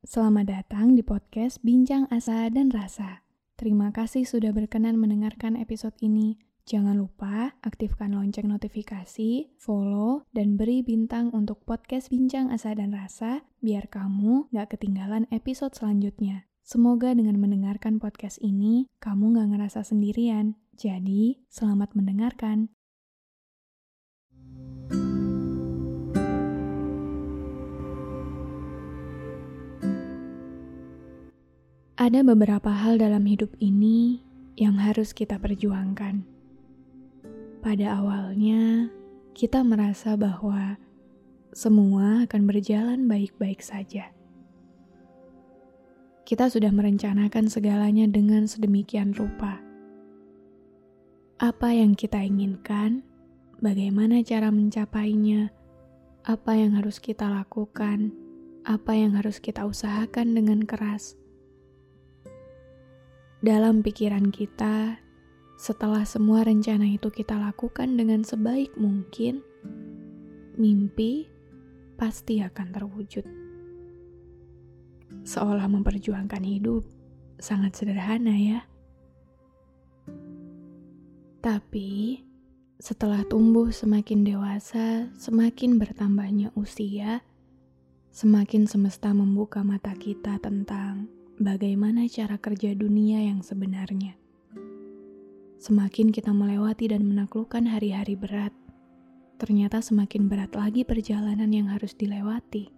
Selamat datang di podcast Bincang Asa dan Rasa. Terima kasih sudah berkenan mendengarkan episode ini. Jangan lupa aktifkan lonceng notifikasi, follow, dan beri bintang untuk podcast Bincang Asa dan Rasa biar kamu gak ketinggalan episode selanjutnya. Semoga dengan mendengarkan podcast ini, kamu gak ngerasa sendirian. Jadi, selamat mendengarkan. Ada beberapa hal dalam hidup ini yang harus kita perjuangkan. Pada awalnya, kita merasa bahwa semua akan berjalan baik-baik saja. Kita sudah merencanakan segalanya dengan sedemikian rupa. Apa yang kita inginkan, bagaimana cara mencapainya, apa yang harus kita lakukan, apa yang harus kita usahakan dengan keras dalam pikiran kita, setelah semua rencana itu kita lakukan dengan sebaik mungkin, mimpi pasti akan terwujud. Seolah memperjuangkan hidup sangat sederhana, ya. Tapi setelah tumbuh semakin dewasa, semakin bertambahnya usia, semakin semesta membuka mata kita tentang bagaimana cara kerja dunia yang sebenarnya. Semakin kita melewati dan menaklukkan hari-hari berat, ternyata semakin berat lagi perjalanan yang harus dilewati.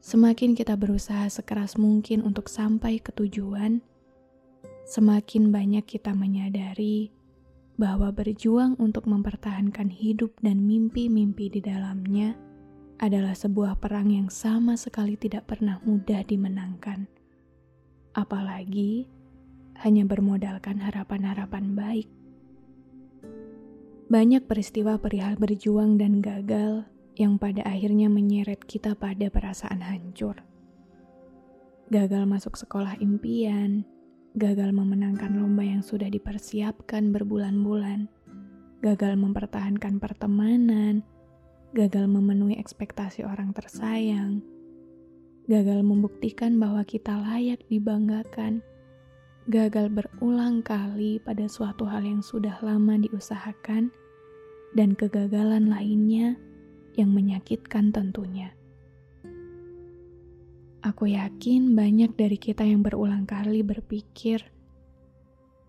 Semakin kita berusaha sekeras mungkin untuk sampai ke tujuan, semakin banyak kita menyadari bahwa berjuang untuk mempertahankan hidup dan mimpi-mimpi di dalamnya adalah sebuah perang yang sama sekali tidak pernah mudah dimenangkan. Apalagi hanya bermodalkan harapan-harapan baik. Banyak peristiwa perihal berjuang dan gagal yang pada akhirnya menyeret kita pada perasaan hancur. Gagal masuk sekolah impian, gagal memenangkan lomba yang sudah dipersiapkan berbulan-bulan, gagal mempertahankan pertemanan, gagal memenuhi ekspektasi orang tersayang, gagal membuktikan bahwa kita layak dibanggakan, gagal berulang kali pada suatu hal yang sudah lama diusahakan, dan kegagalan lainnya yang menyakitkan tentunya. Aku yakin banyak dari kita yang berulang kali berpikir,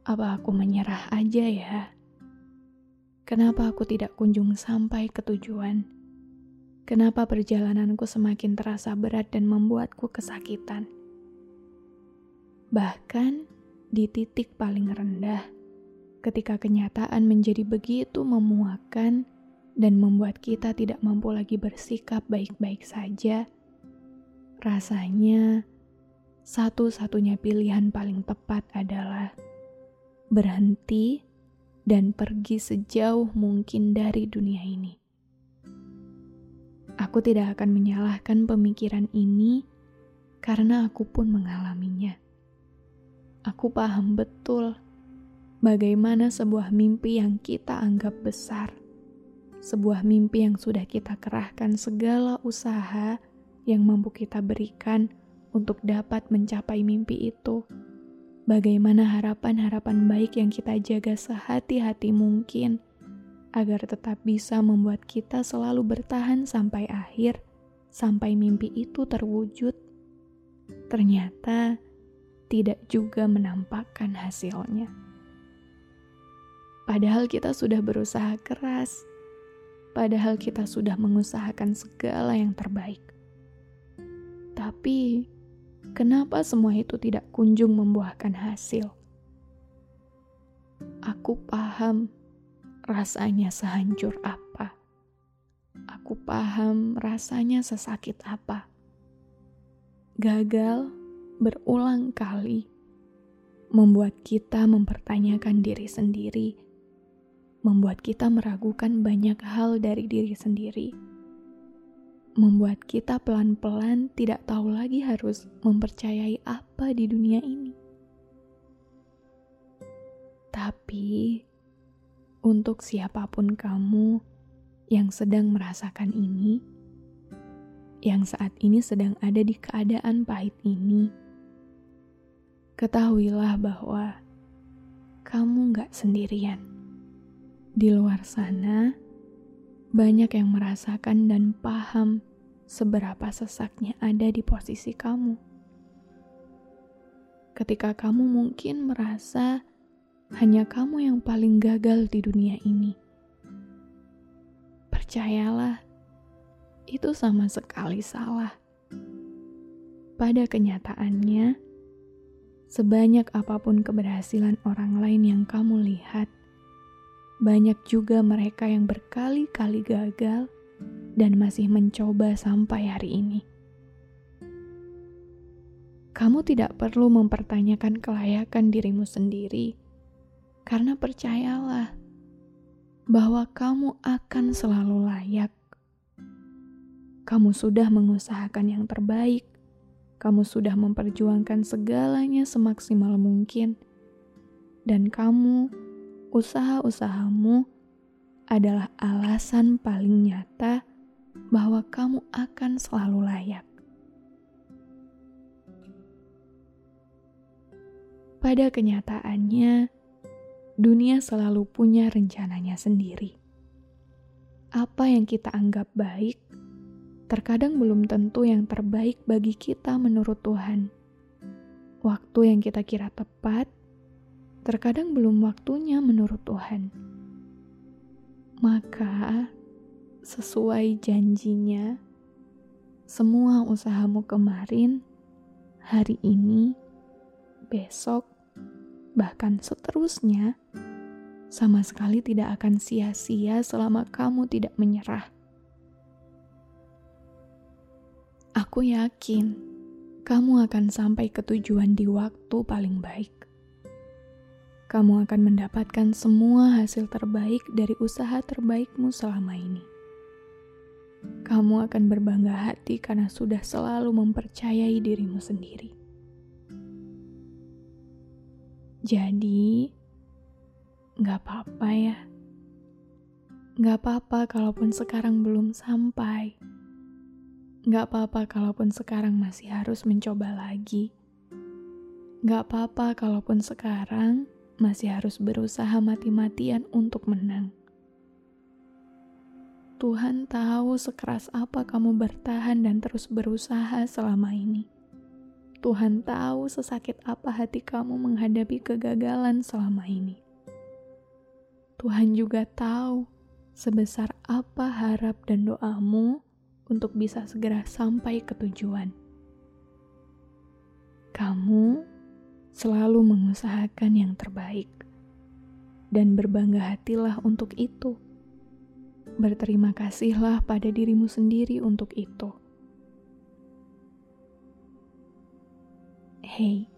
apa aku menyerah aja ya? Kenapa aku tidak kunjung sampai ke tujuan? Kenapa perjalananku semakin terasa berat dan membuatku kesakitan? Bahkan di titik paling rendah, ketika kenyataan menjadi begitu memuakkan dan membuat kita tidak mampu lagi bersikap baik-baik saja, rasanya satu-satunya pilihan paling tepat adalah berhenti dan pergi sejauh mungkin dari dunia ini. Aku tidak akan menyalahkan pemikiran ini karena aku pun mengalaminya. Aku paham betul bagaimana sebuah mimpi yang kita anggap besar, sebuah mimpi yang sudah kita kerahkan segala usaha yang mampu kita berikan untuk dapat mencapai mimpi itu. Bagaimana harapan-harapan baik yang kita jaga sehati-hati mungkin agar tetap bisa membuat kita selalu bertahan sampai akhir, sampai mimpi itu terwujud, ternyata tidak juga menampakkan hasilnya. Padahal kita sudah berusaha keras, padahal kita sudah mengusahakan segala yang terbaik. Tapi, kenapa semua itu tidak kunjung membuahkan hasil? Aku paham rasanya sehancur apa. paham rasanya sesakit apa. Gagal berulang kali membuat kita mempertanyakan diri sendiri, membuat kita meragukan banyak hal dari diri sendiri, membuat kita pelan-pelan tidak tahu lagi harus mempercayai apa di dunia ini. Tapi, untuk siapa pun kamu yang sedang merasakan ini, yang saat ini sedang ada di keadaan pahit ini, ketahuilah bahwa kamu gak sendirian. Di luar sana, banyak yang merasakan dan paham seberapa sesaknya ada di posisi kamu. Ketika kamu mungkin merasa hanya kamu yang paling gagal di dunia ini. Percayalah, itu sama sekali salah. Pada kenyataannya, Sebanyak apa pun keberhasilan orang lain yang kamu lihat, banyak juga mereka yang berkali-kali gagal dan masih mencoba sampai hari ini. Kamu tidak perlu mempertanyakan kelayakan dirimu sendiri, karena percayalah bahwa kamu akan selalu layak. Kamu sudah mengusahakan yang terbaik, kamu sudah memperjuangkan segalanya semaksimal mungkin, dan kamu, usaha-usahamu adalah alasan paling nyata bahwa kamu akan selalu layak. Pada kenyataannya, dunia selalu punya rencananya sendiri. Apa yang kita anggap baik terkadang belum tentu yang terbaik bagi kita menurut Tuhan. Waktu yang kita kira tepat, terkadang belum waktunya menurut Tuhan. Maka, sesuai janjinya, semua usahamu kemarin, hari ini, besok, bahkan seterusnya, sama sekali tidak akan sia-sia selama kamu tidak menyerah Aku yakin kamu akan sampai ke tujuan di waktu paling baik. Kamu akan mendapatkan semua hasil terbaik dari usaha terbaikmu selama ini. Kamu akan berbangga hati karena sudah selalu mempercayai dirimu sendiri. Jadi, gak apa-apa ya. Gak apa-apa kalaupun sekarang belum sampai Gak apa-apa kalaupun sekarang masih harus mencoba lagi. Gak apa-apa kalaupun sekarang masih harus berusaha mati-matian untuk menang. Tuhan tahu sekeras apa kamu bertahan dan terus berusaha selama ini. Tuhan tahu sesakit apa hati kamu menghadapi kegagalan selama ini. Tuhan juga tahu sebesar apa harap dan doamu untuk bisa segera sampai ke tujuan. Kamu selalu mengusahakan yang terbaik, dan berbangga hatilah untuk itu. Berterima kasihlah pada dirimu sendiri untuk itu. Hei,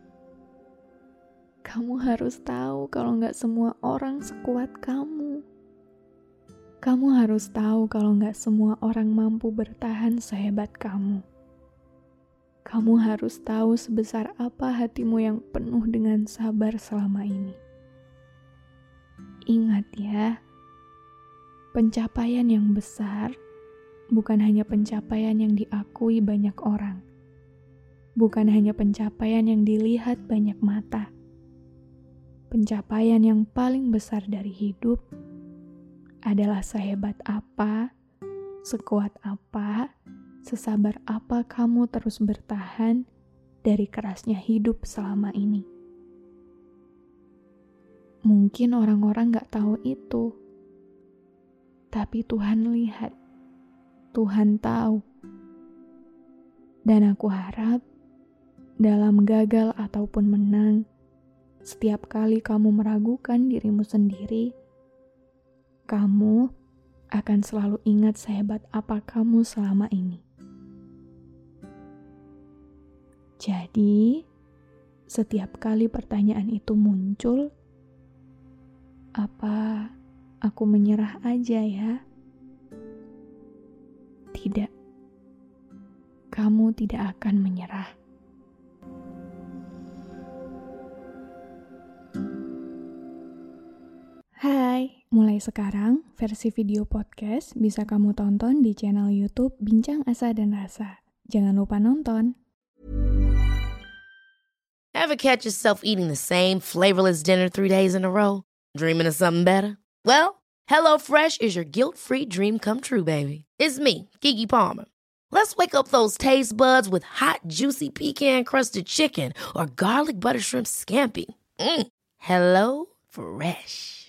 kamu harus tahu kalau nggak semua orang sekuat kamu. Kamu harus tahu kalau nggak semua orang mampu bertahan sehebat kamu. Kamu harus tahu sebesar apa hatimu yang penuh dengan sabar selama ini. Ingat ya, pencapaian yang besar bukan hanya pencapaian yang diakui banyak orang, bukan hanya pencapaian yang dilihat banyak mata. Pencapaian yang paling besar dari hidup adalah sehebat apa, sekuat apa, sesabar apa kamu terus bertahan dari kerasnya hidup selama ini. Mungkin orang-orang gak tahu itu, tapi Tuhan lihat, Tuhan tahu. Dan aku harap dalam gagal ataupun menang, setiap kali kamu meragukan dirimu sendiri, kamu akan selalu ingat sehebat apa kamu selama ini. Jadi, setiap kali pertanyaan itu muncul, apa aku menyerah aja ya? Tidak, kamu tidak akan menyerah. Hai, mulai sekarang versi video podcast bisa kamu tonton di channel YouTube Bincang Asa dan Rasa. Jangan lupa nonton. Ever catch yourself eating the same flavorless dinner three days in a row? Dreaming of something better? Well, HelloFresh is your guilt-free dream come true, baby. It's me, Kiki Palmer. Let's wake up those taste buds with hot, juicy pecan-crusted chicken or garlic butter shrimp scampi. Mm. Hello Fresh.